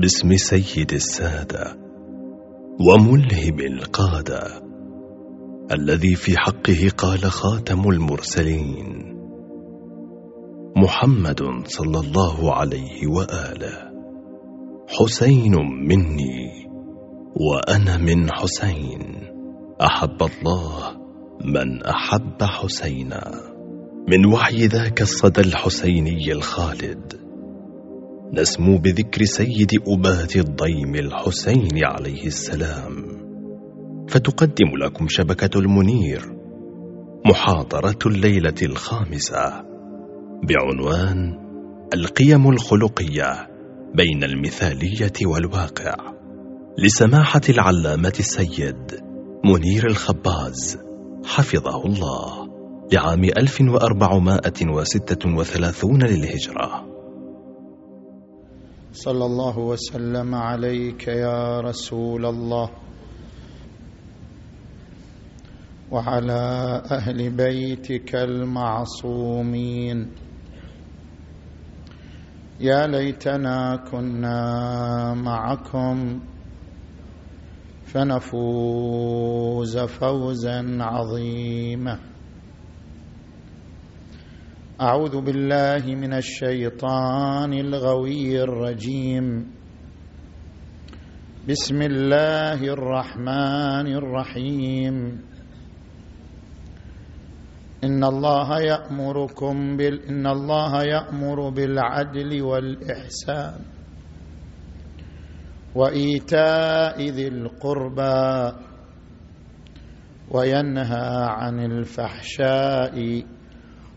باسم سيد السادة وملهم القادة الذي في حقه قال خاتم المرسلين محمد صلى الله عليه وآله. حسين مني وأنا من حسين. أحب الله من أحب حسينا. من وحي ذاك الصدى الحسيني الخالد. نسمو بذكر سيد أبات الضيم الحسين عليه السلام. فتقدم لكم شبكة المنير محاضرة الليلة الخامسة بعنوان القيم الخلقية بين المثالية والواقع. لسماحة العلامة السيد منير الخباز حفظه الله لعام 1436 للهجرة. صلى الله وسلم عليك يا رسول الله وعلى أهل بيتك المعصومين. يا ليتنا كنا معكم فنفوز فوزا عظيما. أعوذ بالله من الشيطان الغوي الرجيم. بسم الله الرحمن الرحيم. إن الله يأمركم بال إن الله يأمر بالعدل والإحسان وإيتاء ذي القربى وينهى عن الفحشاء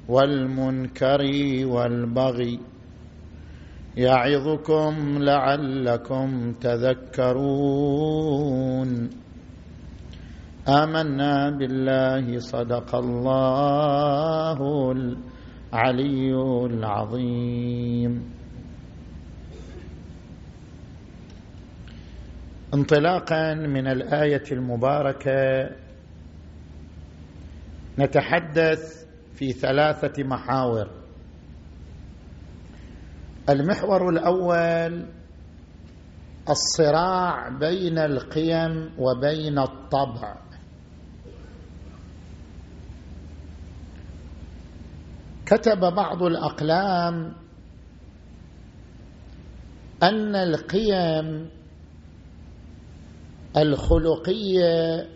والمنكر والبغي يعظكم لعلكم تذكرون. آمنا بالله صدق الله العلي العظيم. انطلاقا من الآية المباركة نتحدث في ثلاثة محاور. المحور الأول الصراع بين القيم وبين الطبع. كتب بعض الأقلام أن القيم الخلقية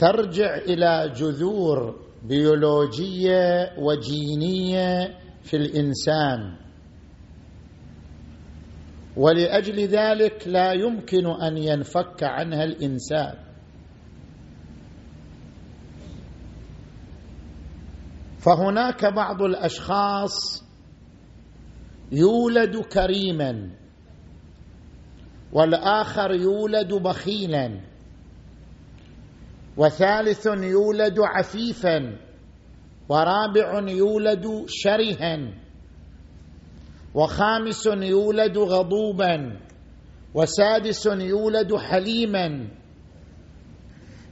ترجع إلى جذور بيولوجية وجينية في الإنسان. ولأجل ذلك لا يمكن أن ينفك عنها الإنسان. فهناك بعض الأشخاص يولد كريما والآخر يولد بخيلا. وثالث يولد عفيفا ورابع يولد شرها وخامس يولد غضوبا وسادس يولد حليما.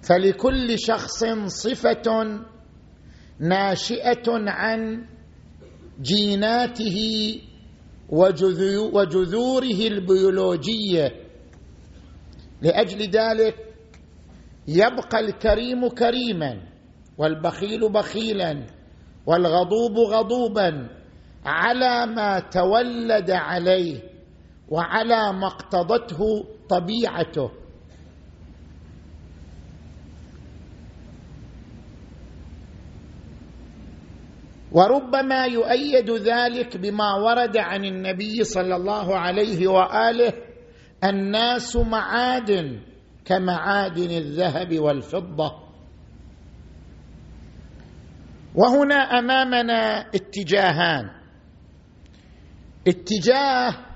فلكل شخص صفة ناشئة عن جيناته وجذوره البيولوجية. لأجل ذلك يبقى الكريم كريما والبخيل بخيلا والغضوب غضوبا على ما تولد عليه وعلى ما اقتضته طبيعته. وربما يؤيد ذلك بما ورد عن النبي صلى الله عليه وآله الناس معادن كمعادن الذهب والفضة. وهنا أمامنا اتجاهان. اتجاه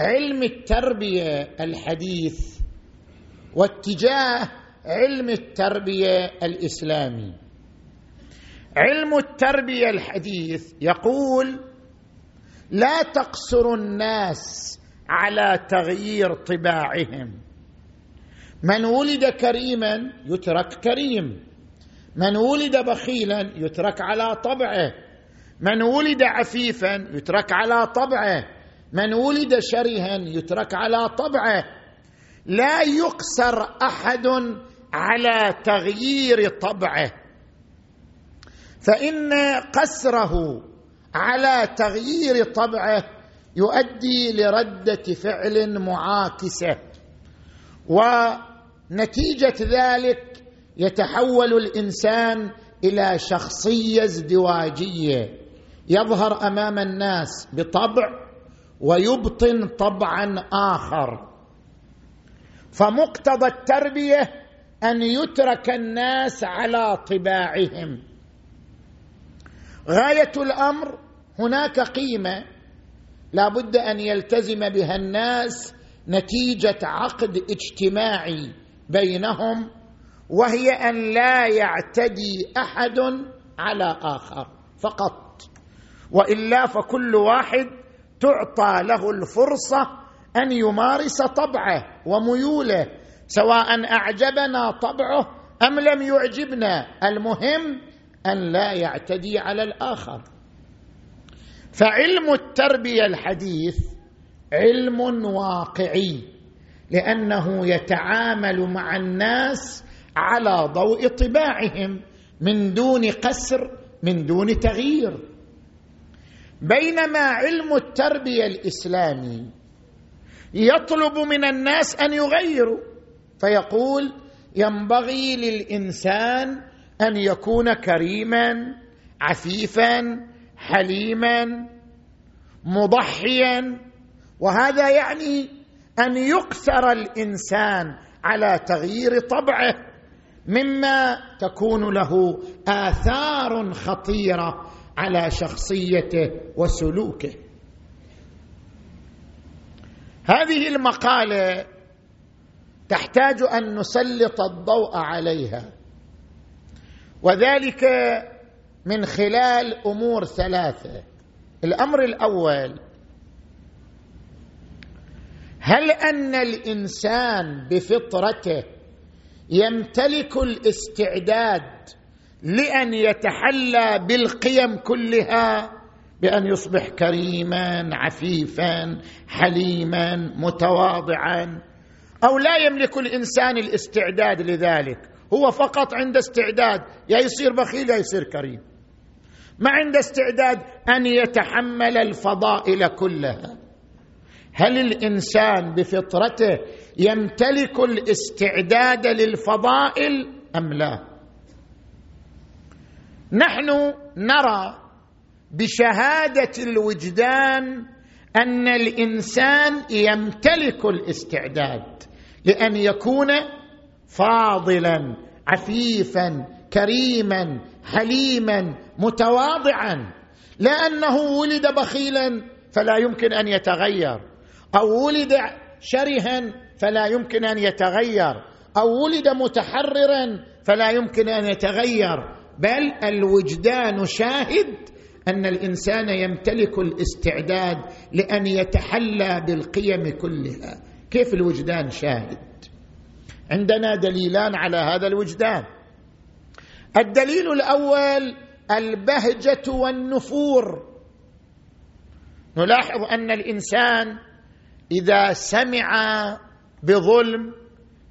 علم التربية الحديث واتجاه علم التربية الإسلامي. علم التربية الحديث يقول لا تقصر الناس على تغيير طباعهم. من ولد كريما يترك كريم. من ولد بخيلا يترك على طبعه. من ولد عفيفا يترك على طبعه. من ولد شرها يترك على طبعه. لا يقصر أحد على تغيير طبعه. فإن قسره على تغيير طبعه يؤدي لردة فعل معاكسة. ونتيجة ذلك يتحول الإنسان إلى شخصية ازدواجية. يظهر أمام الناس بطبع ويبطن طبعا آخر. فمقتضى التربية أن يترك الناس على طباعهم. غاية الأمر هناك قيمة. لا بد أن يلتزم بها الناس نتيجة عقد اجتماعي بينهم وهي أن لا يعتدي أحد على آخر فقط. وإلا فكل واحد تعطى له الفرصة أن يمارس طبعه وميوله سواء أعجبنا طبعه أم لم يعجبنا المهم أن لا يعتدي على الآخر. فعلم التربية الحديث علم واقعي لأنه يتعامل مع الناس على ضوء طباعهم من دون قسر من دون تغيير. بينما علم التربية الإسلامي يطلب من الناس أن يغيروا فيقول ينبغي للإنسان أن يكون كريما عفيفا حليما مضحيا وهذا يعني أن يقصر الإنسان على تغيير طبعه مما تكون له آثار خطيرة على شخصيته وسلوكه. هذه المقالة تحتاج أن نسلط الضوء عليها وذلك من خلال أمور ثلاثة. الأمر الأول هل أن الإنسان بفطرته يمتلك الاستعداد لأن يتحلى بالقيم كلها؟ بأن يصبح كريما عفيفا حليما متواضعا. أو لا يملك الإنسان الاستعداد لذلك. هو فقط عنده استعداد يا يصير بخيل يا يصير كريم. ما عنده استعداد أن يتحمل الفضائل كلها. هل الإنسان بفطرته يمتلك الاستعداد للفضائل أم لا؟ نحن نرى بشهادة الوجدان أن الإنسان يمتلك الاستعداد لأن يكون فاضلا عفيفا كريما حليما متواضعا. لأنه ولد بخيلا فلا يمكن أن يتغير. أو ولد شرها فلا يمكن أن يتغير. أو ولد متحررا فلا يمكن أن يتغير. بل الوجدان شاهد أن الإنسان يمتلك الاستعداد لأن يتحلى بالقيم كلها. كيف الوجدان شاهد؟ عندنا دليلان على هذا الوجدان. الدليل الأول البهجة والنفور. نلاحظ أن الإنسان إذا سمع بظلم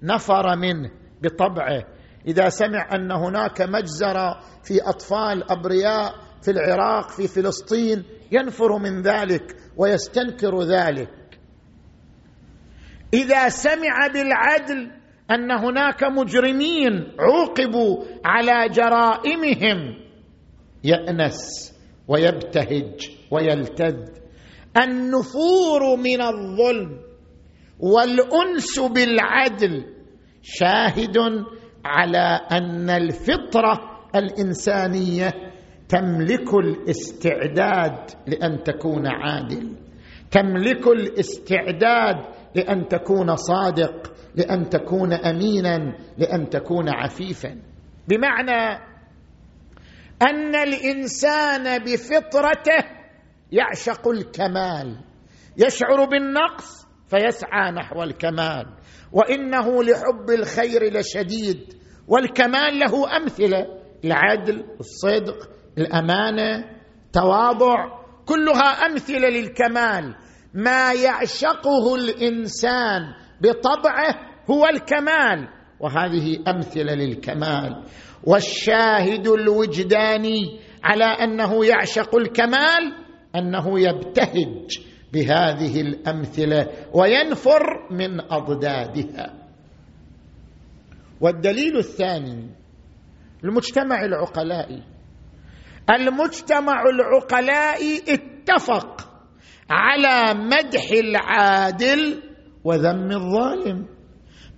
نفر منه بطبعه. إذا سمع أن هناك مجزرة في أطفال أبرياء في العراق في فلسطين ينفر من ذلك ويستنكر ذلك. إذا سمع بالعدل أن هناك مجرمين عوقبوا على جرائمهم يأنس ويبتهج ويلتذ. النفور من الظلم والأنس بالعدل شاهد على أن الفطرة الإنسانية تملك الاستعداد لأن تكون عادل تملك الاستعداد لأن تكون صادق لأن تكون أمينا لأن تكون عفيفا. بمعنى أن الإنسان بفطرته يعشق الكمال يشعر بالنقص فيسعى نحو الكمال. وإنه لحب الخير لشديد والكمال له أمثلة العدل الصدق الأمانة تواضع كلها أمثلة للكمال. ما يعشقه الإنسان بطبعه هو الكمال. وهذه أمثلة للكمال. والشاهد الوجداني على أنه يعشق الكمال أنه يبتهج بهذه الأمثلة وينفر من أضدادها. والدليل الثاني المجتمع العقلائي المجتمع العقلائي اتفق على مدح العادل وذم الظالم.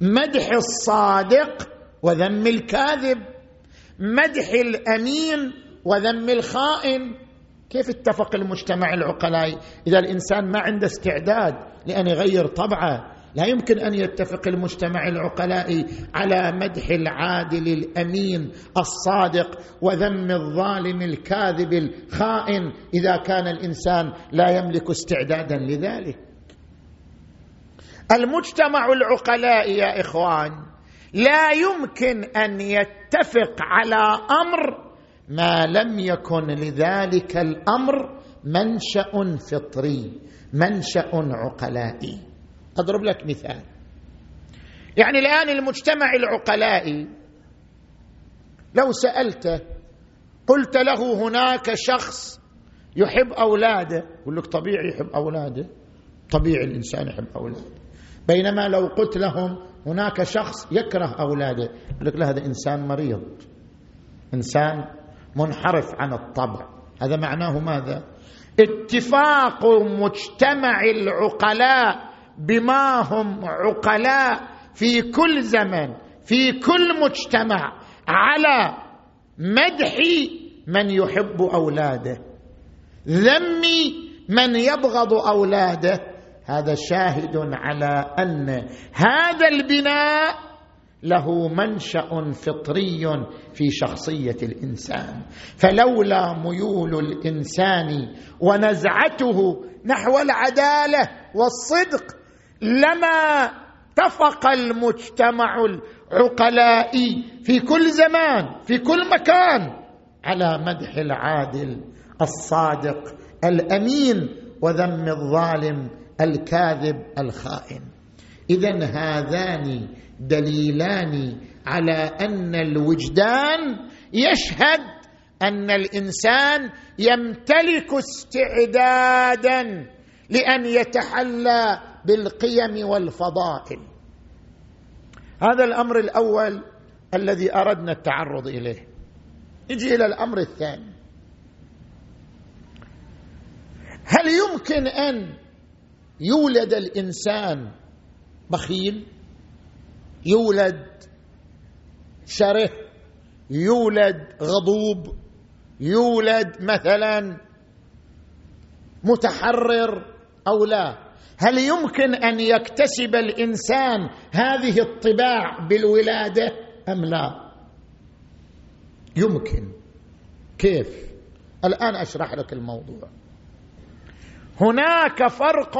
مدح الصادق وذم الكاذب مدح الأمين وذم الخائن. كيف اتفق المجتمع العقلائي إذا الإنسان ما عنده استعداد لأن يغير طبعه لا يمكن أن يتفق المجتمع العقلائي على مدح العادل الأمين الصادق وذم الظالم الكاذب الخائن. إذا كان الإنسان لا يملك استعدادا لذلك. المجتمع العقلائي يا إخوان لا يمكن أن يتفق على أمر ما لم يكن لذلك الأمر منشأ فطري منشأ عقلائي. أضرب لك مثال. يعني الآن المجتمع العقلائي لو سالته قلت له هناك شخص يحب أولاده يقول لك طبيعي يحب أولاده طبيعي الإنسان يحب أولاده. بينما لو قلت لهم هناك شخص يكره أولاده يقول لك لا هذا إنسان مريض إنسان منحرف عن الطبع. هذا معناه ماذا؟ اتفاق مجتمع العقلاء بما هم عقلاء في كل زمن في كل مجتمع على مدح من يحب أولاده ذم من يبغض أولاده هذا شاهد على أن هذا البناء له منشأ فطري في شخصية الإنسان. فلولا ميول الإنسان ونزعته نحو العدالة والصدق لما اتفق المجتمع العقلائي في كل زمان في كل مكان على مدح العادل الصادق الأمين وذم الظالم الكاذب الخائن. اذا هذان دليلان على أن الوجدان يشهد أن الإنسان يمتلك استعدادا لأن يتحلى بالقيم والفضائل. هذا الأمر الأول الذي أردنا التعرض إليه. نجي إلى الأمر الثاني. هل يمكن أن يولد الإنسان بخيل يولد شره يولد غضوب يولد مثلا متحرر أو لا. هل يمكن أن يكتسب الإنسان هذه الطباع بالولادة أم لا؟ يمكن. كيف؟ الآن أشرح لك الموضوع. هناك فرق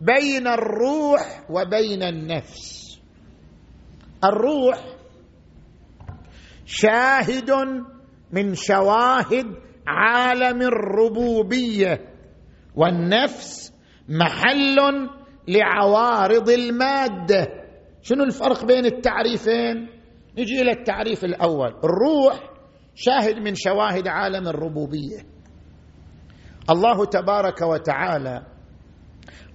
بين الروح وبين النفس. الروح شاهد من شواهد عالم الربوبية والنفس محل لعوارض المادة. شنو الفرق بين التعريفين؟ نجي إلى التعريف الأول. الروح شاهد من شواهد عالم الربوبية. الله تبارك وتعالى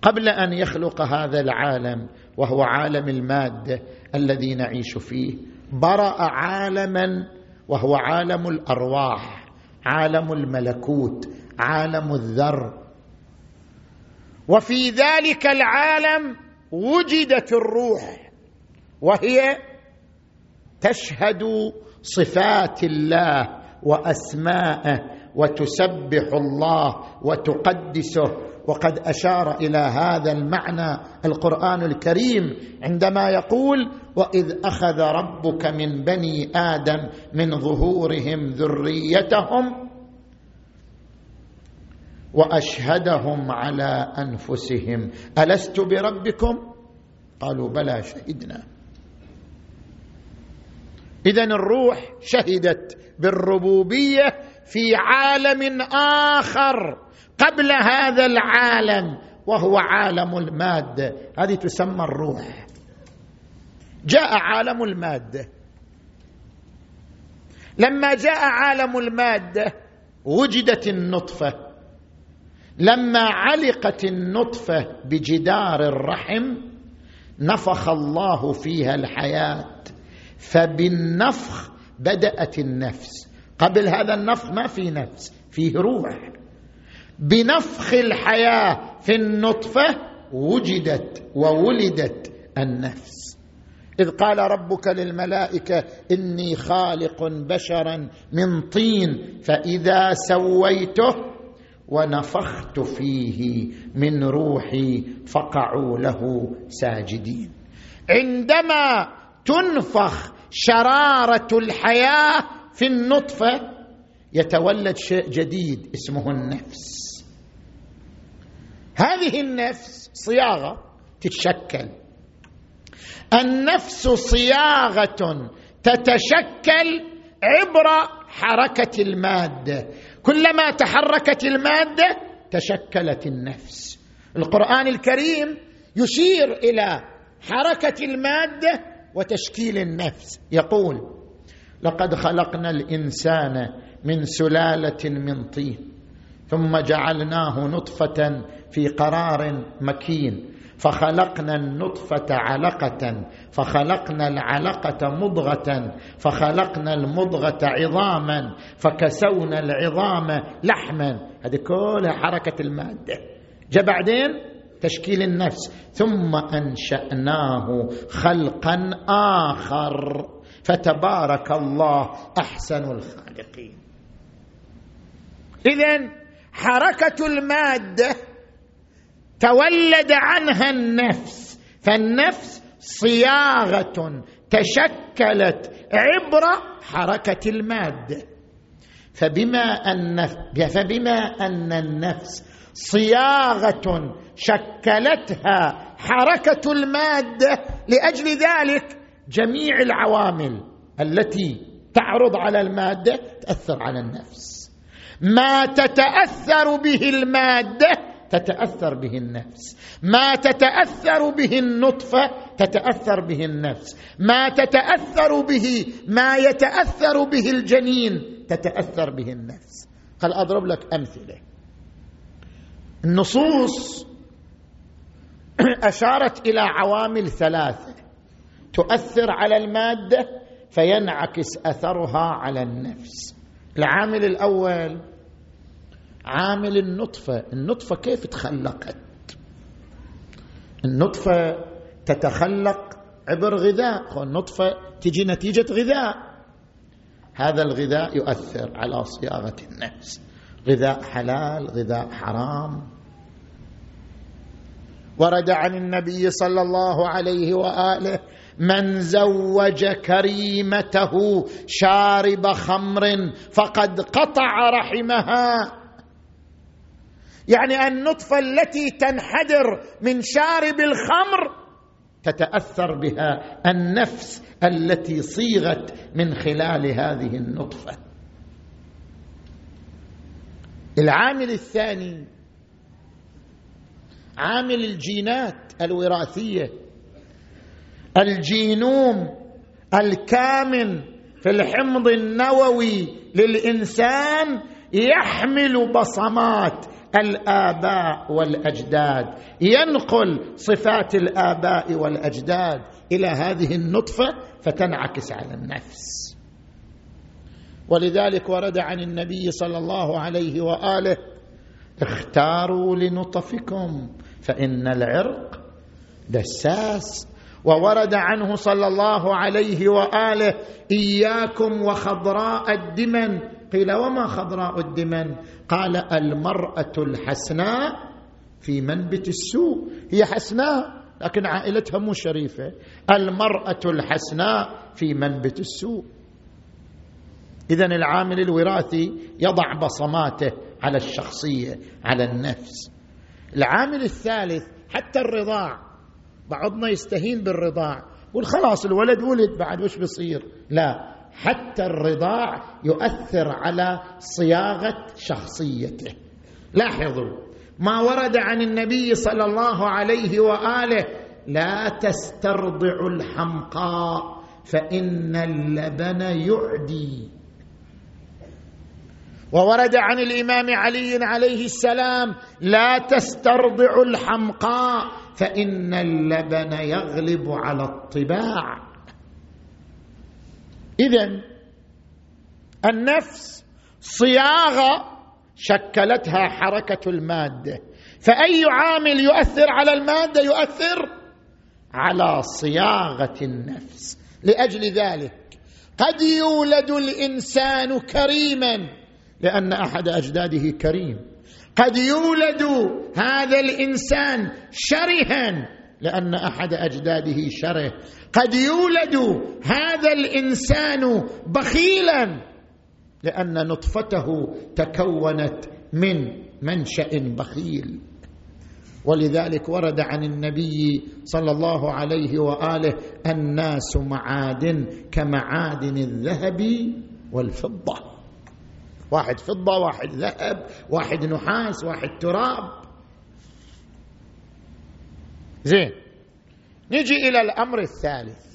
قبل أن يخلق هذا العالم وهو عالم المادة الذي نعيش فيه برأ عالما وهو عالم الأرواح عالم الملكوت عالم الذر. وفي ذلك العالم وجدت الروح وهي تشهد صفات الله وأسماءه وتسبح الله وتقدسه. وقد أشار إلى هذا المعنى القرآن الكريم عندما يقول وإذ أخذ ربك من بني آدم من ظهورهم ذريتهم وأشهدهم على أنفسهم. ألست بربكم؟ قالوا بلى شهدنا. اذا الروح شهدت بالربوبية في عالم آخر قبل هذا العالم وهو عالم الماده هذه تسمى الروح. جاء عالم الماده لما جاء عالم الماده وجدت النطفة. لما علقت النطفة بجدار الرحم نفخ الله فيها الحياة. فبالنفخ بدأت النفس. قبل هذا النفخ ما في نفس فيه روح. بنفخ الحياة في النطفة وجدت وولدت النفس. إذ قال ربك للملائكة إني خالق بشرا من طين فإذا سويته ونفخت فيه من روحي فقعوا له ساجدين. عندما تنفخ شرارة الحياة في النطفة يتولد شيء جديد اسمه النفس. هذه النفس صياغة تتشكل. النفس صياغة تتشكل عبر حركة المادة. كلما تحركت المادة تشكلت النفس. القرآن الكريم يشير إلى حركة المادة وتشكيل النفس. يقول لقد خلقنا الإنسان من سلالة من طين ثم جعلناه نطفة في قرار مكين فخلقنا النطفة علقة فخلقنا العلقة مضغة فخلقنا المضغة عظاما فكسونا العظام لحما. هذه كلها حركة المادة. جاء بعدين تشكيل النفس ثم أنشأناه خلقا آخر. فتبارك الله أحسن الخالقين. اذا حركة المادة تولد عنها النفس فالنفس صياغة تشكلت عبر حركة المادة. فبما أن فبما أن النفس صياغة شكلتها حركة المادة لأجل ذلك جميع العوامل التي تعرض على المادة تاثر على النفس. ما تتأثر به المادة تتأثر به النفس. ما تتأثر به النطفة تتأثر به النفس. ما تتأثر به ما يتأثر به الجنين تتأثر به النفس. قال أضرب لك أمثلة. النصوص أشارت إلى عوامل ثلاثة. تؤثر على المادة فينعكس أثرها على النفس. العامل الأول عامل النطفة. النطفة كيف تخلقت؟ النطفة تتخلق عبر غذاء. النطفة تجي نتيجة غذاء. هذا الغذاء يؤثر على صياغة النفس. غذاء حلال غذاء حرام. ورد عن النبي صلى الله عليه وآله من زوج كريمته شارب خمر فقد قطع رحمها. يعني النطفة التي تنحدر من شارب الخمر تتأثر بها النفس التي صيغت من خلال هذه النطفة. العامل الثاني عامل الجينات الوراثية. الجينوم الكامن في الحمض النووي للإنسان يحمل بصمات الآباء والأجداد. ينقل صفات الآباء والأجداد إلى هذه النطفة فتنعكس على النفس. ولذلك ورد عن النبي صلى الله عليه وآله اختاروا لنطفكم فإن العرق دساس وورد عنه صلى الله عليه وآله إياكم وخضراء الدمن. قيل وما خضراء الدمن؟ قال المرأة الحسناء في منبت السوء. هي حسناء لكن عائلتها مو شريفة. المرأة الحسناء في منبت السوء. اذا العامل الوراثي يضع بصماته على الشخصية على النفس. العامل الثالث حتى الرضاع. بعضنا يستهين بالرضاع. يقول خلاص الولد ولد بعد وش بيصير؟ لا حتى الرضاع يؤثر على صياغة شخصيته. لاحظوا ما ورد عن النبي صلى الله عليه وآله لا تسترضع الحمقاء فإن اللبن يعدي. وورد عن الإمام علي عليه السلام لا تسترضع الحمقاء فإن اللبن يغلب على الطباع. اذا النفس صياغة شكلتها حركة المادة. فأي عامل يؤثر على المادة؟ يؤثر على صياغة النفس. لأجل ذلك قد يولد الإنسان كريما لأن أحد أجداده كريم. قد يولد هذا الإنسان شرها لأن أحد أجداده شره قد يولد هذا الإنسان بخيلا لأن نطفته تكونت من منشأ بخيل. ولذلك ورد عن النبي صلى الله عليه وآله الناس معادن كمعادن الذهب والفضة. واحد فضة واحد ذهب واحد نحاس واحد تراب. زين. نجي إلى الأمر الثالث.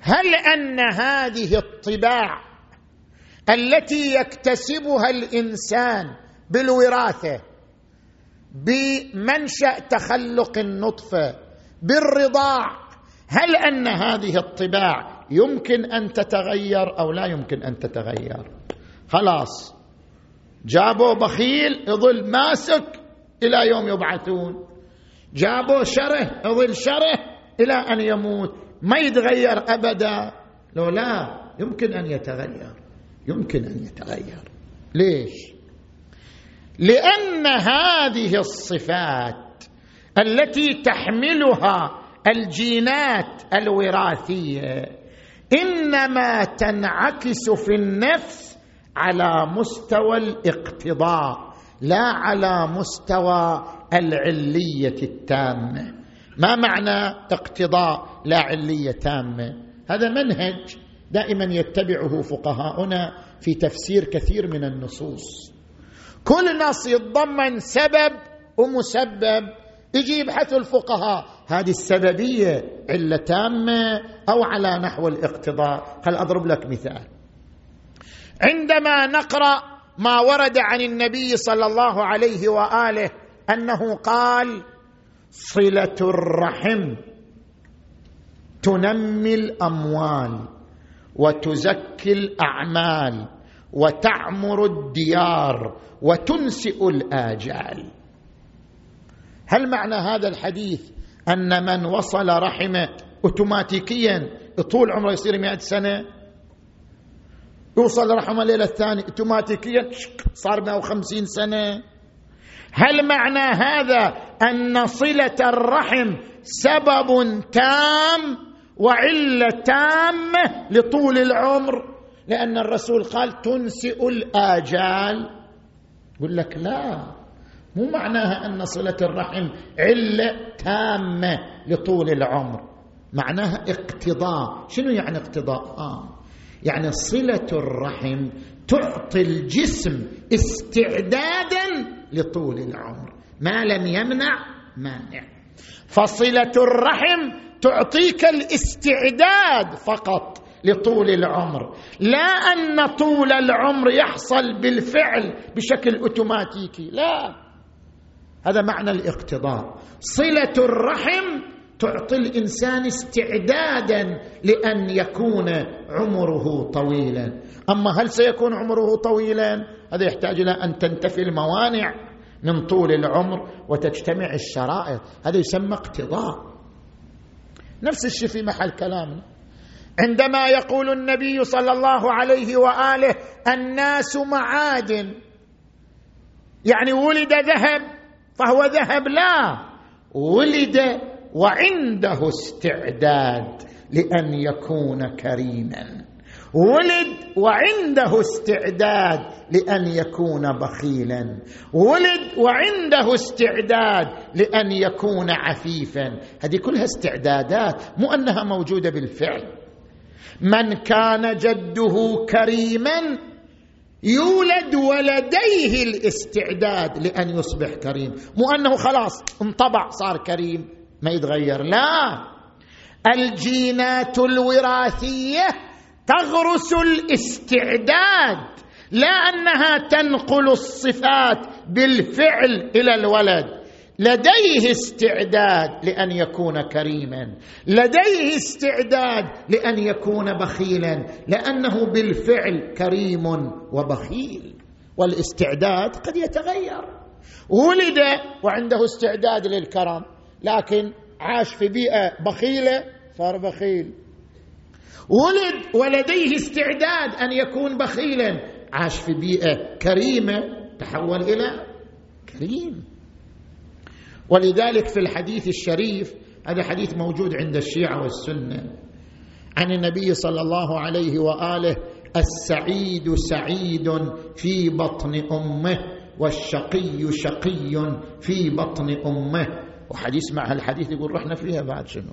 هل أن هذه الطباع التي يكتسبها الإنسان بالوراثة بمنشأ تخلق النطفة بالرضاع هل أن هذه الطباع يمكن أن تتغير أو لا يمكن أن تتغير؟ خلاص. جابوا بخيل يظل ماسك إلى يوم يبعثون. جابوا شره يظل شره إلى أن يموت. ما يتغير أبدا. لو لا يمكن أن يتغير. يمكن أن يتغير. ليش؟ لأن هذه الصفات التي تحملها الجينات الوراثية إنما تنعكس في النفس على مستوى الاقتضاء لا على مستوى العلية التامة. ما معنى اقتضاء لا علية تامة؟ هذا منهج دائما يتبعه فقهاؤنا في تفسير كثير من النصوص. كل نص يتضمن سبب ومسبب. يجي يبحث الفقهاء هذه السببية علة تامة أو على نحو الاقتضاء. خل أضرب لك مثال. عندما نقرأ ما ورد عن النبي صلى الله عليه وآله أنه قال صلة الرحم تنمي الأموال وتزكي الأعمال وتعمر الديار وتنسئ الآجال. هل معنى هذا الحديث أن من وصل رحمه اوتوماتيكيا طول عمره يصير مئة سنة؟ يوصل رحمة الليلة الثانية. اوتوماتيكيا صار 150 سنة. هل معنى هذا أن صلة الرحم سبب تام وعلة تامة لطول العمر؟ لأن الرسول قال تنسئ الآجال. يقول لك لا مو معناها أن صلة الرحم علة تامة لطول العمر. معناها اقتضاء. شنو يعني اقتضاء؟ آه. يعني صلة الرحم تعطي الجسم استعدادا لطول العمر. ما لم يمنع مانع. فصلة الرحم تعطيك الاستعداد فقط لطول العمر. لا أن طول العمر يحصل بالفعل بشكل أوتوماتيكي لا. هذا معنى الاقتضاء. صلة الرحم تعطي الإنسان استعدادا لأن يكون عمره طويلا. أما هل سيكون عمره طويلا؟ هذا يحتاج إلى أن تنتفي الموانع من طول العمر وتجتمع الشرائط. هذا يسمى اقتضاء. نفس الشيء في محل كلامنا. عندما يقول النبي صلى الله عليه وآله الناس معادن يعني ولد ذهب فهو ذهب لا ولد وعنده استعداد لأن يكون كريما. ولد وعنده استعداد لأن يكون بخيلا. ولد وعنده استعداد لأن يكون عفيفا. هذه كلها استعدادات مو أنها موجودة بالفعل. من كان جده كريما يولد ولديه الاستعداد لأن يصبح كريم. مو أنه خلاص انطبع صار كريم. ما يتغير. لا! الجينات الوراثية تغرس الاستعداد لا أنها تنقل الصفات بالفعل إلى الولد. لديه استعداد لأن يكون كريما. لديه استعداد لأن يكون بخيلا. لأنه بالفعل كريم وبخيل. والاستعداد قد يتغير. ولد وعنده استعداد للكرم. لكن عاش في بيئة بخيلة صار بخيل. ولد ولديه استعداد أن يكون بخيلا. عاش في بيئة كريمة تحول إلى كريم. ولذلك في الحديث الشريف هذا حديث موجود عند الشيعة والسنة. عن النبي صلى الله عليه وآله السعيد سعيد في بطن أمه والشقي شقي في بطن أمه. وحديث مع الحديث يقول رحنا فيها بعد شنو؟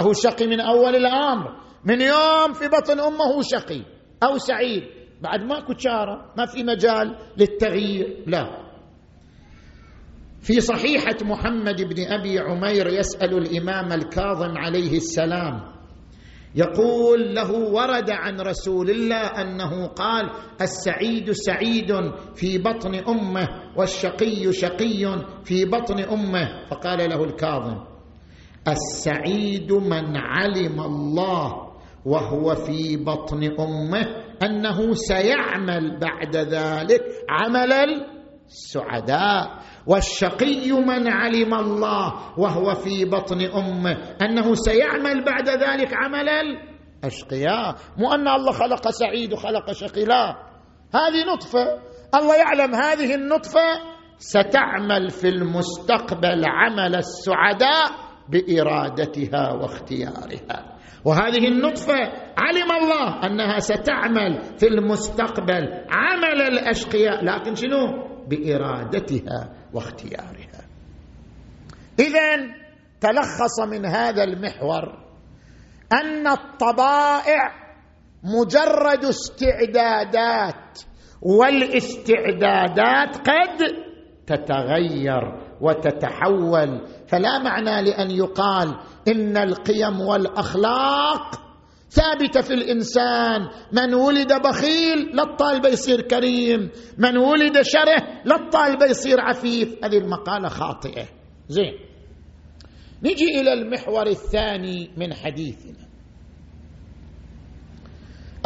هو شقي من أول الأمر من يوم في بطن هو شقي أو سعيد بعد ماكو شاره ما في مجال للتغيير لا. في صحيحة محمد بن أبي عمير يسأل الإمام الكاظم عليه السلام يقول له ورد عن رسول الله أنه قال السعيد سعيد في بطن أمه والشقي شقي في بطن أمه فقال له الكاظم السعيد من علم الله وهو في بطن أمه أنه سيعمل بعد ذلك عمل السعداء والشقي من علم الله وهو في بطن أمه أنه سيعمل بعد ذلك عمل الاشقياء مو أن الله خلق سعيد وخلق شقي لا هذه نطفة. الله يعلم هذه النطفة ستعمل في المستقبل عمل السعداء بإرادتها واختيارها. وهذه النطفة علم الله أنها ستعمل في المستقبل عمل الأشقياء. لكن شنو؟ بإرادتها واختيارها. اذا تلخص من هذا المحور أن الطبائع مجرد استعدادات والاستعدادات قد تتغير وتتحول. فلا معنى لأن يقال إن القيم والأخلاق ثابته في الإنسان من ولد بخيل لا الطالب يصير كريم من ولد شره لا الطالب يصير عفيف. هذه المقالة خاطئة. زين. نجي إلى المحور الثاني من حديثنا.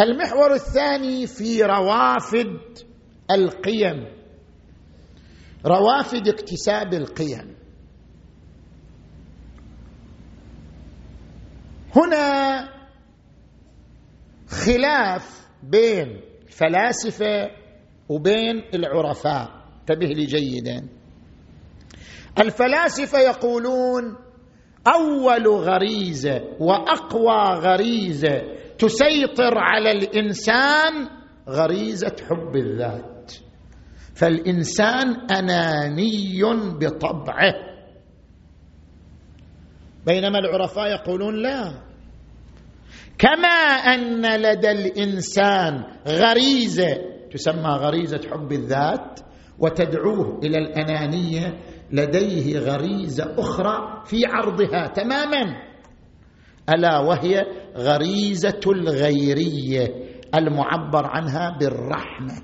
المحور الثاني في روافد القيم. روافد اكتساب القيم. هنا خلاف بين الفلاسفة وبين العرفاء. انتبه لي جيدا. الفلاسفة يقولون أول غريزة وأقوى غريزة تسيطر على الإنسان غريزة حب الذات. فالإنسان أناني بطبعه. بينما العرفاء يقولون لا. كما أن لدى الإنسان غريزة تسمى غريزة حب الذات وتدعوه إلى الأنانية لديه غريزة أخرى في عرضها تماما. ألا وهي غريزة الغيرية المعبر عنها بالرحمة.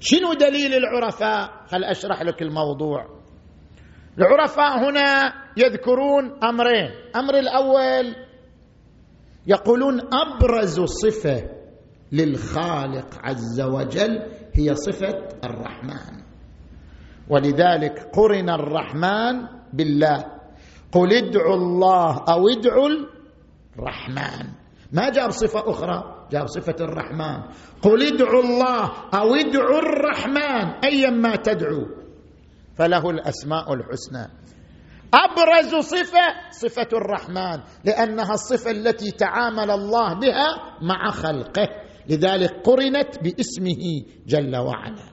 شنو دليل العرفاء؟ خل أشرح لك الموضوع. العرفاء هنا يذكرون أمرين. أمر الأول يقولون أبرز صفة للخالق عز وجل هي صفة الرحمن. ولذلك قرن الرحمن بالله. قل ادعوا الله أو ادعوا الرحمن. ما جاب صفة أخرى؟ جاب صفة الرحمن. قل ادعوا الله أو ادعوا الرحمن. ايا ما تدعو. فله الأسماء الحسنى. أبرز صفة صفة الرحمن لأنها الصفة التي تعامل الله بها مع خلقه. لذلك قرنت باسمه جل وعلا.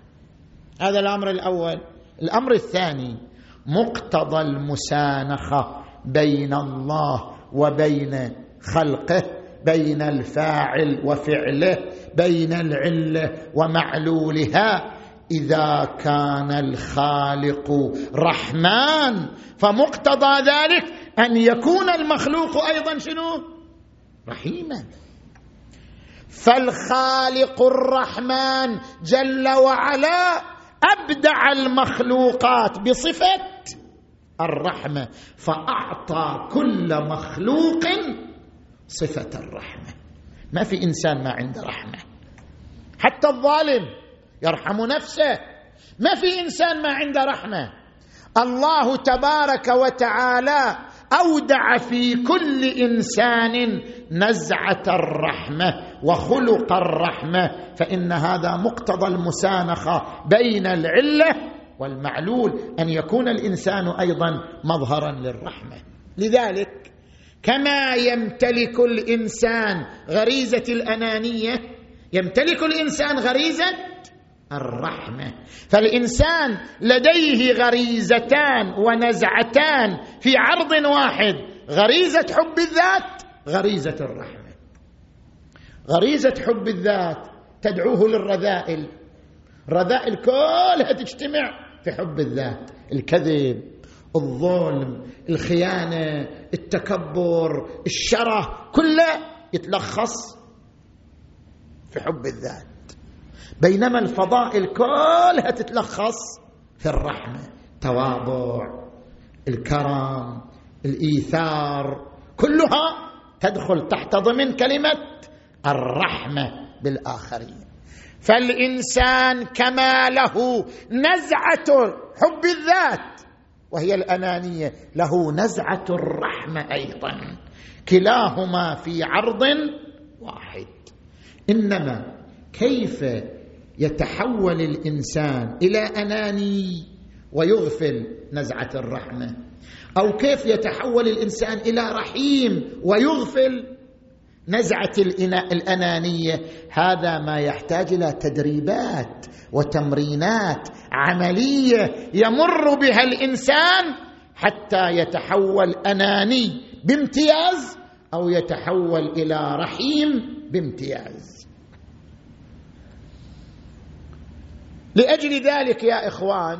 هذا الأمر الأول. الأمر الثاني مقتضى المسانخة بين الله وبين خلقه بين الفاعل وفعله بين العلة ومعلولها. إذا كان الخالق رحمن فمقتضى ذلك أن يكون المخلوق أيضا شنو؟ رحيما. فالخالق الرحمن جل وعلا أبدع المخلوقات بصفة الرحمة فأعطى كل مخلوق صفة الرحمة. ما في إنسان ما عنده رحمة. حتى الظالم يرحم نفسه. ما في إنسان ما عنده رحمة. الله تبارك وتعالى أودع في كل إنسان نزعة الرحمة وخلق الرحمة. فإن هذا مقتضى المسانخة بين العلة والمعلول أن يكون الإنسان أيضا مظهرا للرحمة. لذلك كما يمتلك الإنسان غريزة الأنانية يمتلك الإنسان غريزه الرحمة. فالإنسان لديه غريزتان ونزعتان في عرض واحد. غريزة حب الذات غريزة الرحمة. غريزة حب الذات تدعوه للرذائل. رذائل كلها تجتمع في حب الذات. الكذب الظلم الخيانة التكبر الشرة كله يتلخص في حب الذات. بينما الفضائل كلها تتلخص في الرحمة. تواضع الكرم الإيثار كلها تدخل تحت ضمن كلمة الرحمة بالآخرين. فالإنسان كما له نزعة حب الذات وهي الأنانية له نزعة الرحمة أيضا. كلاهما في عرض واحد. إنما كيف يتحول الإنسان إلى أناني ويغفل نزعة الرحمة؟ أو كيف يتحول الإنسان إلى رحيم ويغفل نزعة الأنانية؟ هذا ما يحتاج إلى تدريبات وتمرينات عملية يمر بها الإنسان حتى يتحول أناني بامتياز أو يتحول إلى رحيم بامتياز. لأجل ذلك يا إخوان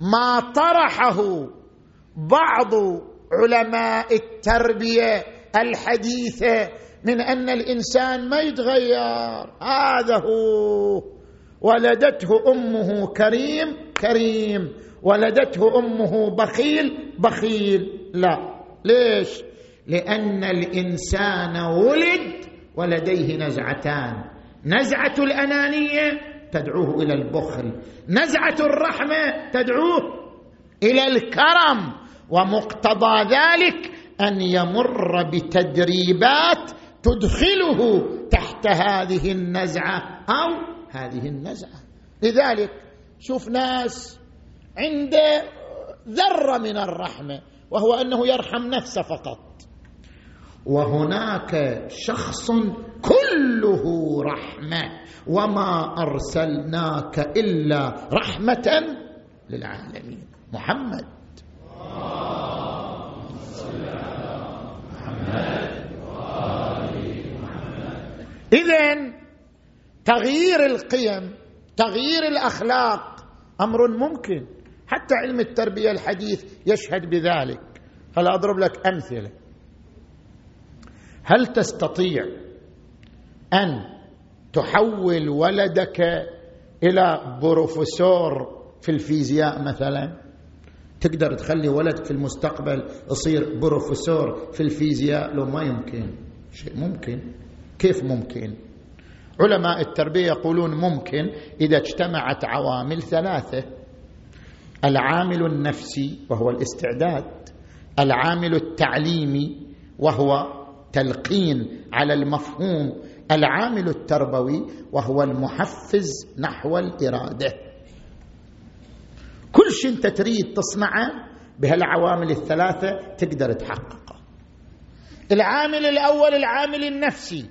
ما طرحه بعض علماء التربية الحديثة من أن الإنسان ما يتغير. هذا هو. ولدته أمه كريم كريم. ولدته أمه بخيل بخيل. لا. ليش؟ لأن الإنسان ولد ولديه نزعتان. نزعة الأنانية تدعوه إلى البخل. نزعة الرحمة تدعوه إلى الكرم ومقتضى ذلك أن يمر بتدريبات تدخله تحت هذه النزعة أو هذه النزعة. لذلك شوف ناس عنده ذرة من الرحمة وهو أنه يرحم نفسه فقط. وهناك شخص كله رحمة وما أرسلناك إلا رحمة للعالمين. محمد. اذا تغيير القيم تغيير الأخلاق أمر ممكن حتى علم التربية الحديث يشهد بذلك. فلا أضرب لك أمثلة؟ هل تستطيع أن تحول ولدك إلى بروفيسور في الفيزياء مثلا؟ تقدر تخلي ولدك في المستقبل يصير بروفيسور في الفيزياء لو ما يمكن. شيء ممكن. كيف ممكن؟ علماء التربية يقولون ممكن إذا اجتمعت عوامل ثلاثة. العامل النفسي وهو الاستعداد. العامل التعليمي وهو تلقين على المفهوم العامل التربوي وهو المحفز نحو الإرادة. كل شيء انت تريد تصنعه بهالعوامل الثلاثة تقدر تحققه. العامل الأول العامل النفسي.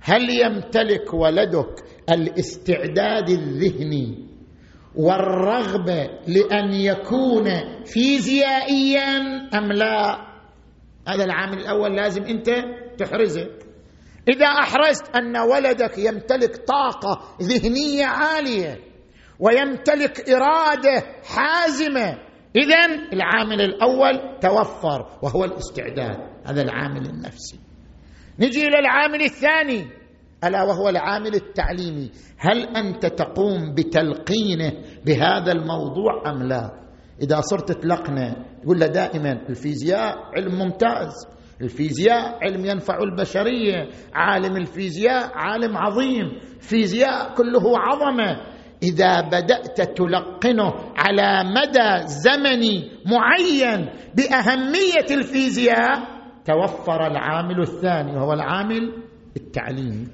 هل يمتلك ولدك الاستعداد الذهني والرغبة لأن يكون فيزيائيا أم لا؟ هذا العامل الأول لازم أنت تحرزه. إذا أحرزت أن ولدك يمتلك طاقة ذهنية عالية ويمتلك إرادة حازمة اذا العامل الأول توفر وهو الاستعداد. هذا العامل النفسي. نجي إلى العامل الثاني ألا وهو العامل التعليمي. هل أنت تقوم بتلقينه بهذا الموضوع أم لا؟ إذا صرت تلقنه تقول له دائما الفيزياء علم ممتاز. الفيزياء علم ينفع البشرية. عالم الفيزياء عالم عظيم. فيزياء كله عظمة. إذا بدأت تلقنه على مدى زمني معين بأهمية الفيزياء توفر العامل الثاني وهو العامل التعليمي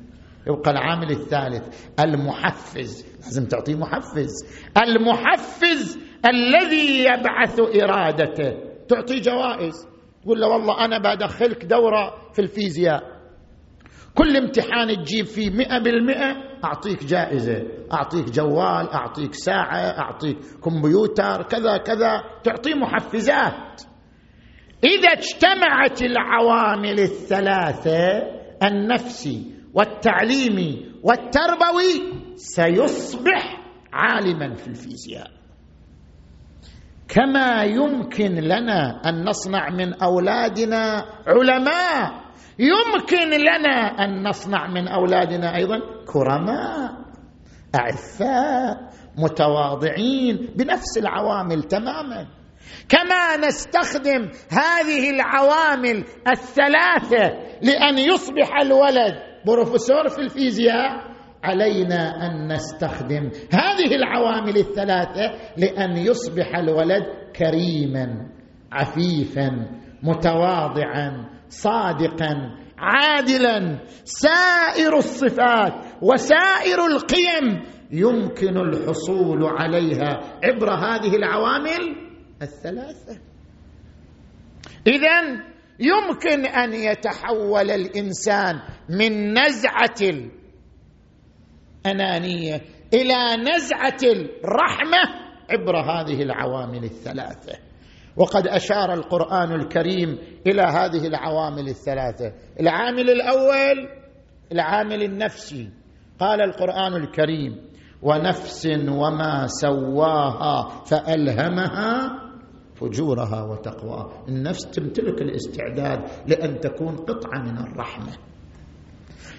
يبقى العامل الثالث المحفز. لازم تعطيه محفز. المحفز الذي يبعث إرادته. تعطي جوائز. تقول له والله أنا بدخلك دورة في الفيزياء. كل امتحان تجيب فيه مئة بالمئة أعطيك جائزة. أعطيك جوال أعطيك ساعة أعطيك كمبيوتر كذا كذا. تعطيه محفزات. إذا اجتمعت العوامل الثلاثة النفسي والتعليمي والتربوي سيصبح عالما في الفيزياء. كما يمكن لنا أن نصنع من أولادنا علماء. يمكن لنا أن نصنع من أولادنا أيضا كرماء أعفاء متواضعين بنفس العوامل تماما. كما نستخدم هذه العوامل الثلاثة لأن يصبح الولد بروفيسور في الفيزياء علينا أن نستخدم هذه العوامل الثلاثة لأن يصبح الولد كريما عفيفا متواضعا صادقا عادلا. سائر الصفات وسائر القيم يمكن الحصول عليها عبر هذه العوامل الثلاثة. اذا يمكن أن يتحول الإنسان من نزعة الانانيه إلى نزعة الرحمة عبر هذه العوامل الثلاثة. وقد أشار القرآن الكريم إلى هذه العوامل الثلاثة. العامل الأول العامل النفسي. قال القرآن الكريم ونفس وما سواها فألهمها فجورها وتقواها. النفس تمتلك الاستعداد لأن تكون قطعة من الرحمة.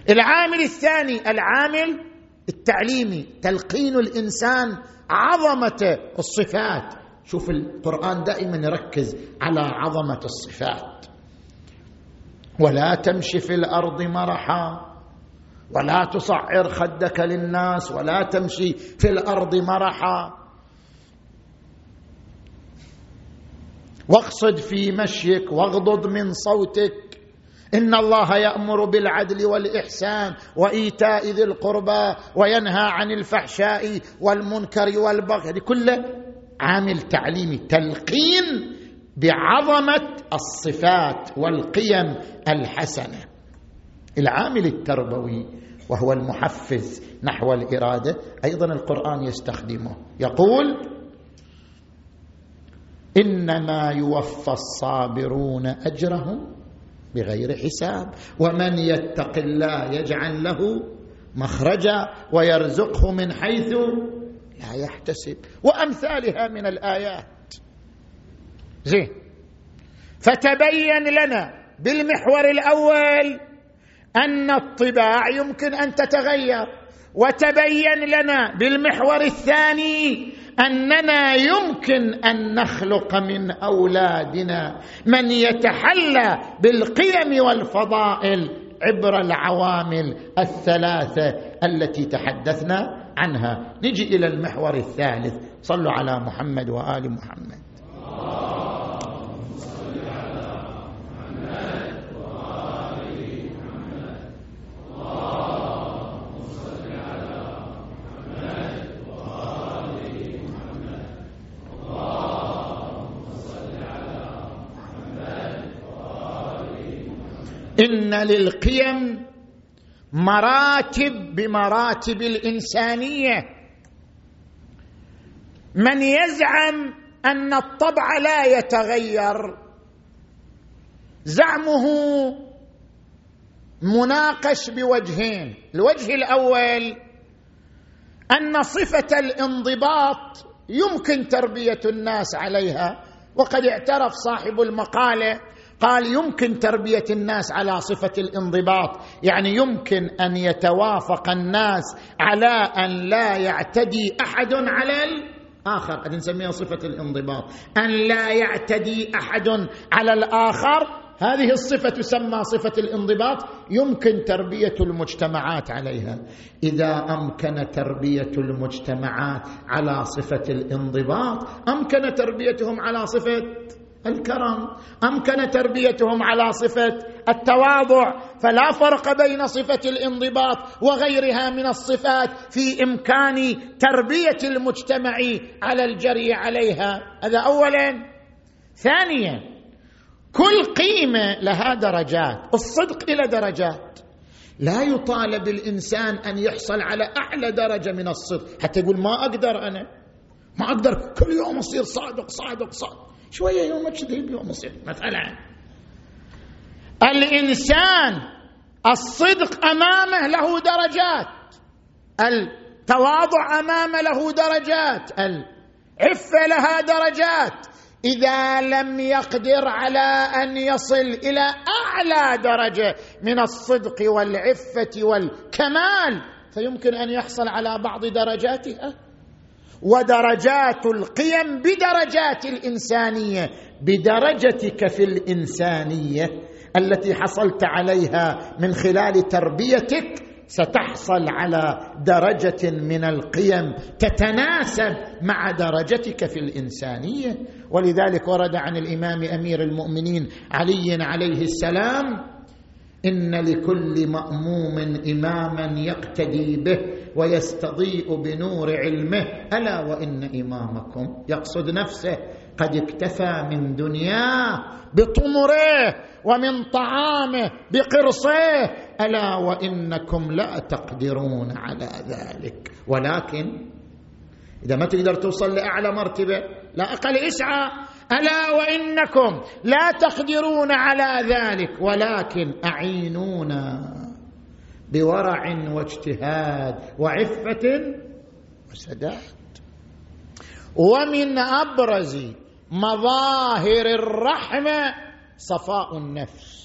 العامل الثاني العامل التعليمي تلقين الإنسان عظمة الصفات. شوف القرآن دائما يركز على عظمة الصفات. ولا تمشي في الأرض مرحا ولا تصعر خدك للناس ولا تمشي في الأرض مرحا. واقصد في مشيك واغضض من صوتك إن الله يأمر بالعدل والإحسان وإيتاء ذي القربى وينهى عن الفحشاء والمنكر والبغي. هذه كلها عامل تعليمي تلقين بعظمة الصفات والقيم الحسنة. العامل التربوي وهو المحفز نحو الإرادة أيضا القرآن يستخدمه. يقول إنما يوفى الصابرون أجرهم بغير حساب. ومن يتق الله يجعل له مخرجا ويرزقه من حيث لا يحتسب. وأمثالها من الآيات. زين. فتبين لنا بالمحور الأول أن الطباع يمكن أن تتغير. وتبين لنا بالمحور الثاني أننا يمكن أن نخلق من أولادنا من يتحلى بالقيم والفضائل عبر العوامل الثلاثة التي تحدثنا عنها. نجي إلى المحور الثالث. صلوا على محمد وآل محمد. إن للقيم مراتب بمراتب الإنسانية. من يزعم أن الطبع لا يتغير زعمه مناقش بوجهين. الوجه الأول أن صفة الانضباط يمكن تربية الناس عليها وقد اعترف صاحب المقالة قال يمكن تربية الناس على صفة الانضباط يعني يمكن أن يتوافق الناس على أن لا يعتدي أحد على الآخر. هذه نسميها صفة الانضباط. أن لا يعتدي أحد على الآخر هذه الصفة تسمى صفة الانضباط. يمكن تربية المجتمعات عليها. إذا أمكن تربية المجتمعات على صفة الانضباط أمكن تربيتهم على صفة الكرم. امكن تربيتهم على صفة التواضع؟ فلا فرق بين صفة الانضباط وغيرها من الصفات في إمكان تربية المجتمع على الجري عليها. هذا اولا. ثانيا كل قيمة لها درجات. الصدق إلى درجات. لا يطالب الإنسان أن يحصل على أعلى درجة من الصدق. حتى يقول ما أقدر أنا. ما أقدر كل يوم أصير صادق صادق صادق. شوية يوم اكذب يوم اصير مثلا الإنسان الصدق أمامه له درجات التواضع أمامه له درجات العفة لها درجات. إذا لم يقدر على أن يصل إلى أعلى درجة من الصدق والعفة والكمال فيمكن أن يحصل على بعض درجاتها ودرجات القيم بدرجات الإنسانية بدرجتك في الإنسانية التي حصلت عليها من خلال تربيتك ستحصل على درجة من القيم تتناسب مع درجتك في الإنسانية. ولذلك ورد عن الإمام أمير المؤمنين علي عليه السلام إن لكل مأموم إماما يقتدي به ويستضيء بنور علمه. ألا وإن إمامكم يقصد نفسه قد اكتفى من دنياه بطمره ومن طعامه بقرصه. ألا وإنكم لا تقدرون على ذلك. ولكن إذا ما تقدر توصل لأعلى مرتبة لا أقل إسعى. ألا وإنكم لا تقدرون على ذلك. ولكن أعينونا بورع واجتهاد وعفة وسداد. ومن أبرز مظاهر الرحمة صفاء النفس.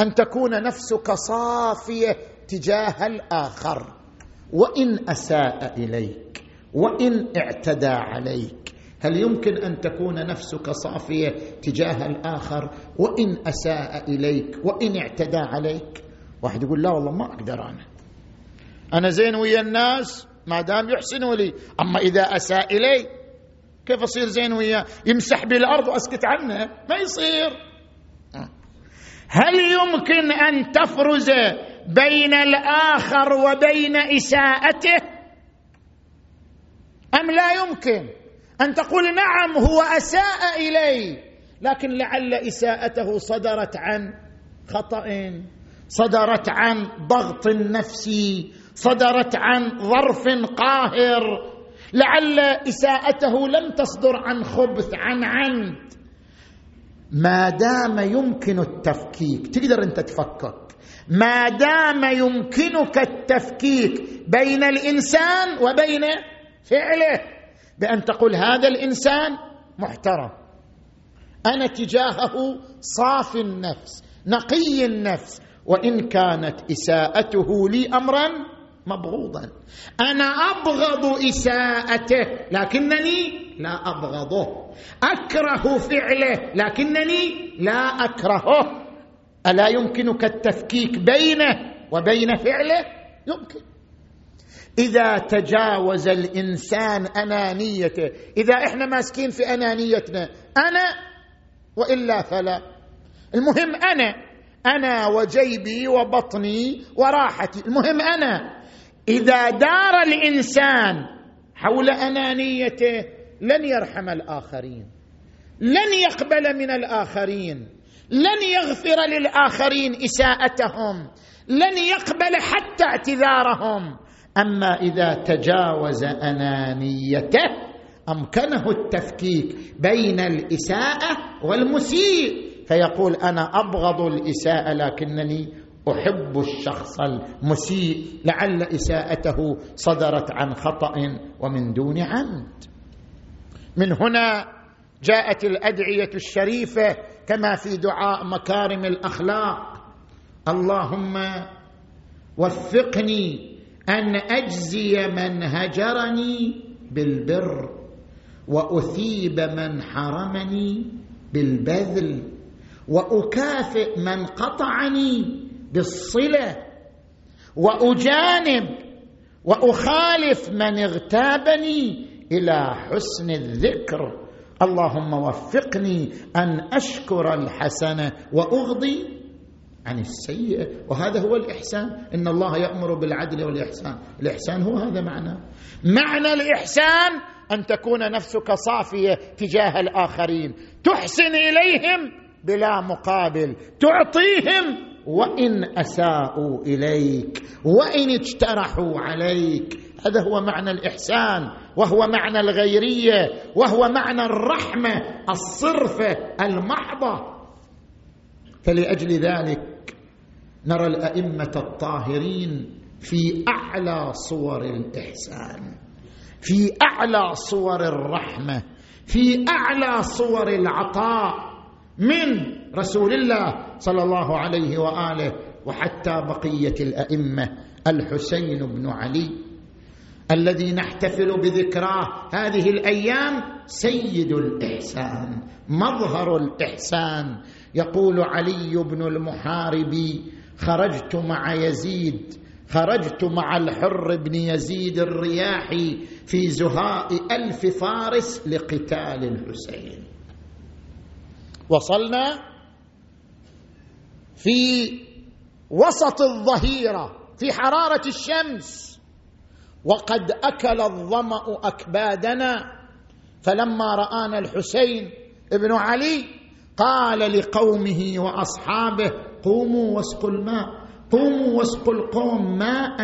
أن تكون نفسك صافية تجاه الآخر. وإن أساء إليك. وإن اعتدى عليك. هل يمكن أن تكون نفسك صافية تجاه الآخر؟ وإن أساء إليك. وإن اعتدى عليك. واحد يقول لا والله ما أقدر أنا. أنا زين ويا الناس ما دام يحسنوا لي. أما إذا أساء إلي كيف أصير زين وياه؟ يمسح بالارض وأسكت عنه. ما يصير. هل يمكن أن تفرز بين الآخر وبين إساءته؟ أم لا يمكن؟ أن تقول نعم هو أساء إلي لكن لعل إساءته صدرت عن خطأ. صدرت عن ضغط نفسي صدرت عن ظرف قاهر. لعل إساءته لم تصدر عن خبث عن عمد ما دام يمكن التفكيك تقدر أنت تفكك. ما دام يمكنك التفكيك بين الإنسان وبين فعله بأن تقول هذا الإنسان محترم. أنا تجاهه صافي النفس نقي النفس وإن كانت إساءته لي امرا مبغوضا. أنا أبغض إساءته لكنني لا أبغضه. أكره فعله لكنني لا أكرهه. ألا يمكنك التفكيك بينه وبين فعله؟ يمكن. إذا تجاوز الإنسان أنانيته إذا إحنا ماسكين في أنانيتنا أنا وإلا فلا. المهم أنا أنا وجيبي وبطني وراحتي. المهم أنا إذا دار الإنسان حول أنانيته لن يرحم الآخرين لن يقبل من الآخرين لن يغفر للآخرين إساءتهم لن يقبل حتى اعتذارهم. أما إذا تجاوز أنانيته أمكنه التفكيك بين الإساءة والمسيء. فيقول أنا أبغض الإساءة لكنني أحب الشخص المسيء لعل إساءته صدرت عن خطأ ومن دون عمد من هنا جاءت الأدعية الشريفة كما في دعاء مكارم الأخلاق. اللهم وفقني أن أجزي من هجرني بالبر وأثيب من حرمني بالبذل. وأكافئ من قطعني بالصلة وأجانب وأخالف من اغتابني إلى حسن الذكر. اللهم وفقني أن أشكر الحسنه وأغضي عن السيئة. وهذا هو الإحسان. إن الله يأمر بالعدل والإحسان. الإحسان هو هذا معنى. معنى الإحسان أن تكون نفسك صافية تجاه الآخرين. تحسن إليهم بلا مقابل. تعطيهم وإن أساءوا إليك وإن اجترحوا عليك. هذا هو معنى الإحسان وهو معنى الغيرية وهو معنى الرحمة الصرفه المحضة. فلأجل ذلك نرى الأئمة الطاهرين في أعلى صور الإحسان في أعلى صور الرحمة في أعلى صور العطاء. من رسول الله صلى الله عليه وآله وحتى بقية الأئمة الحسين بن علي الذي نحتفل بذكراه هذه الأيام سيد الإحسان مظهر الإحسان. يقول علي بن المحارب خرجت مع يزيد خرجت مع الحر بن يزيد الرياحي في زهاء ألف فارس لقتال الحسين. وصلنا في وسط الظهيرة في حرارة الشمس. وقد أكل الظمأ أكبادنا. فلما رآنا الحسين ابن علي قال لقومه وأصحابه قوموا واسقوا الماء قوموا واسقوا القوم ماء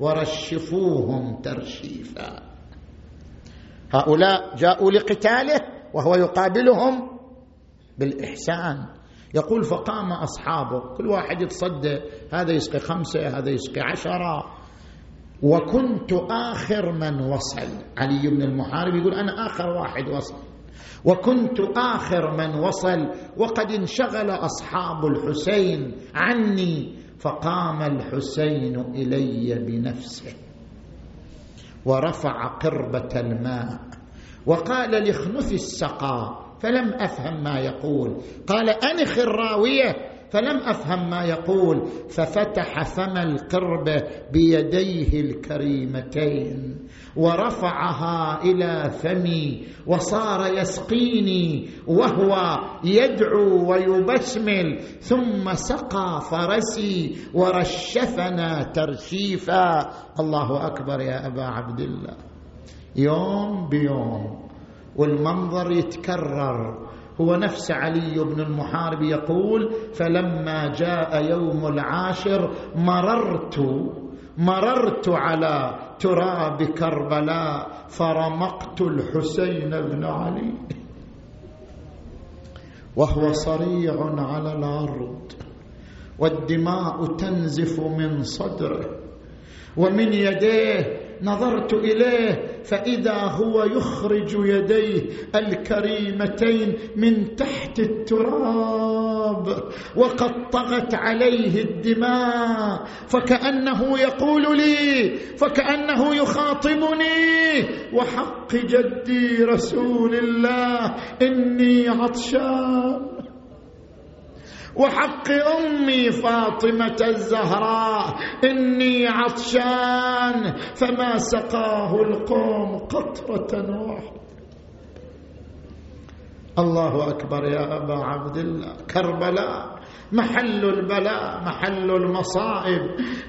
ورشفوهم ترشيفا. هؤلاء جاءوا لقتاله وهو يقابلهم. بالإحسان. يقول فقام أصحابه كل واحد يتصدى هذا يسقي خمسة هذا يسقي عشرة. وكنت آخر من وصل. علي بن المحارب يقول أنا آخر واحد وصل. وكنت آخر من وصل وقد انشغل أصحاب الحسين عني فقام الحسين إلي بنفسه. ورفع قربة الماء. وقال لاخنث السقا فلم أفهم ما يقول. قال أنخ الراوية فلم أفهم ما يقول. ففتح فم القربه بيديه الكريمتين ورفعها إلى فمي وصار يسقيني وهو يدعو ويبسمل ثم سقى فرسي ورشفنا ترشيفا. الله أكبر يا أبا عبد الله. يوم بيوم والمنظر يتكرر. هو نفس علي بن المحارب يقول فلما جاء يوم العاشر مررت مررت على تراب كربلاء فرمقت الحسين بن علي. وهو صريع على الأرض والدماء تنزف من صدره ومن يديه نظرت إليه فإذا هو يخرج يديه الكريمتين من تحت التراب وقد طغت عليه الدماء فكأنه يقول لي فكأنه يخاطبني وحق جدي رسول الله إني عطشان. وحق أمي فاطمة الزهراء إني عطشان فما سقاه القوم قطرة واحدة الله أكبر يا أبا عبد الله. كربلاء محل البلاء محل المصائب.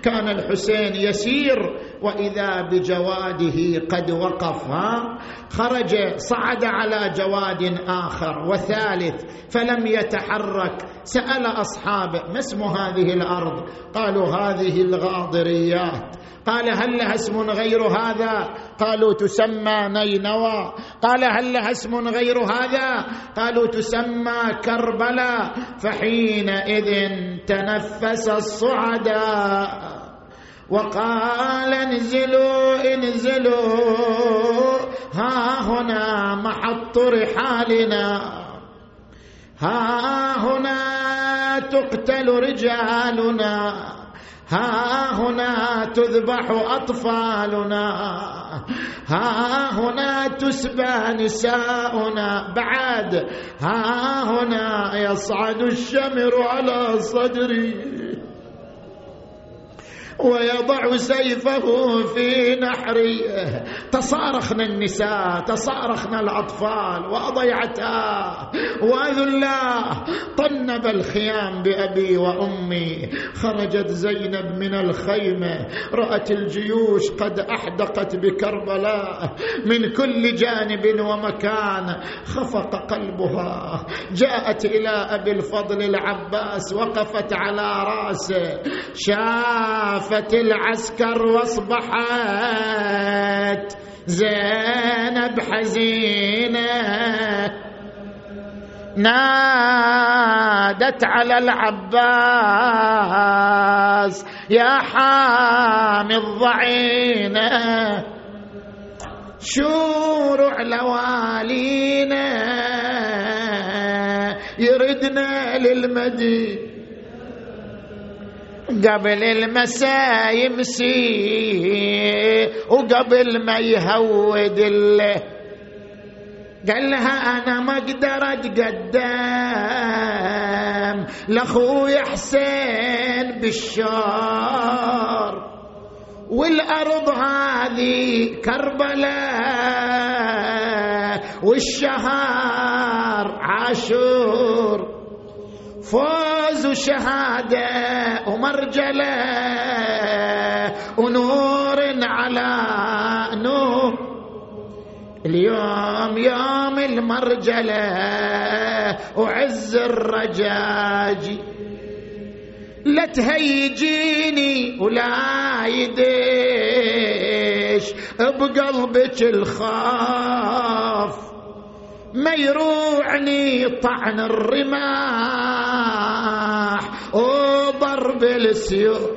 كان الحسين يسير وإذا بجواده قد وقف. ها؟ خرج صعد على جواد آخر وثالث فلم يتحرك. سأل أصحابه ما اسم هذه الأرض؟ قالوا هذه الغاضريات. قال هل لها اسم غير هذا؟ قالوا تسمى نينوى. قال هل لها اسم غير هذا؟ قالوا تسمى كربلاء فحينئذ تنفس الصعداء وقال انزلوا انزلوا ها هنا محط رحالنا ها هنا تقتل رجالنا. ها هنا تذبح أطفالنا. ها هنا تسبى نساؤنا. بعد ها هنا يصعد الشمر على صدري. ويضع سيفه في نحري. تصارخنا النساء تصارخنا الأطفال. وأضيعتها وذلاه طنب الخيام بأبي وأمي. خرجت زينب من الخيمة رأت الجيوش قد أحدقت بكربلاء. من كل جانب ومكان خفق قلبها. جاءت إلى أبي الفضل العباس وقفت على رأسه. شاف وقفت العسكر واصبحت زينب حزينة. نادت على العباس يا حامي الضعينة شورع لوالينا يردنا للمدينه قبل المساء يمسي وقبل ما يهود الله قال لها أنا ما أقدر أتقدم لأخوي حسين بالشار والأرض هذه كربلاء والشهر عاشور. فوز وشهادة ومرجلة ونور على نور. اليوم يوم المرجلة وعز الرجاج. لا تهيجيني ولا يديش بقلبك الخاف. ما يروعني طعن الرماح. وضرب السيوف.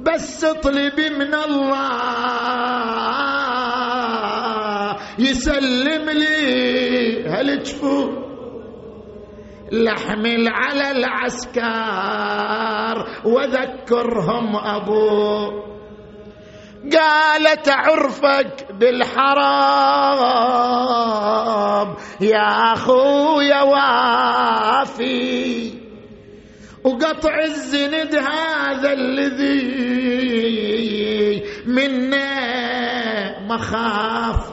بس اطلبي من الله يسلم لي هالجفوف لحمل على العسكر وذكرهم أبوه. قالت عرفك بالحرام. يا أخويا وافي. وقطع الزند هذا الذي منا مخاف.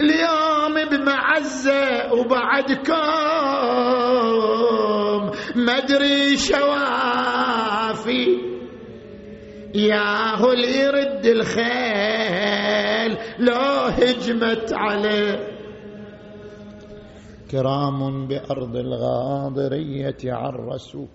اليوم بمعزة وبعدكم. ما أدري شوافي. ياهو يرد الخيل لو هجمت عليه. كرام بأرض الغاضرية عرسوا.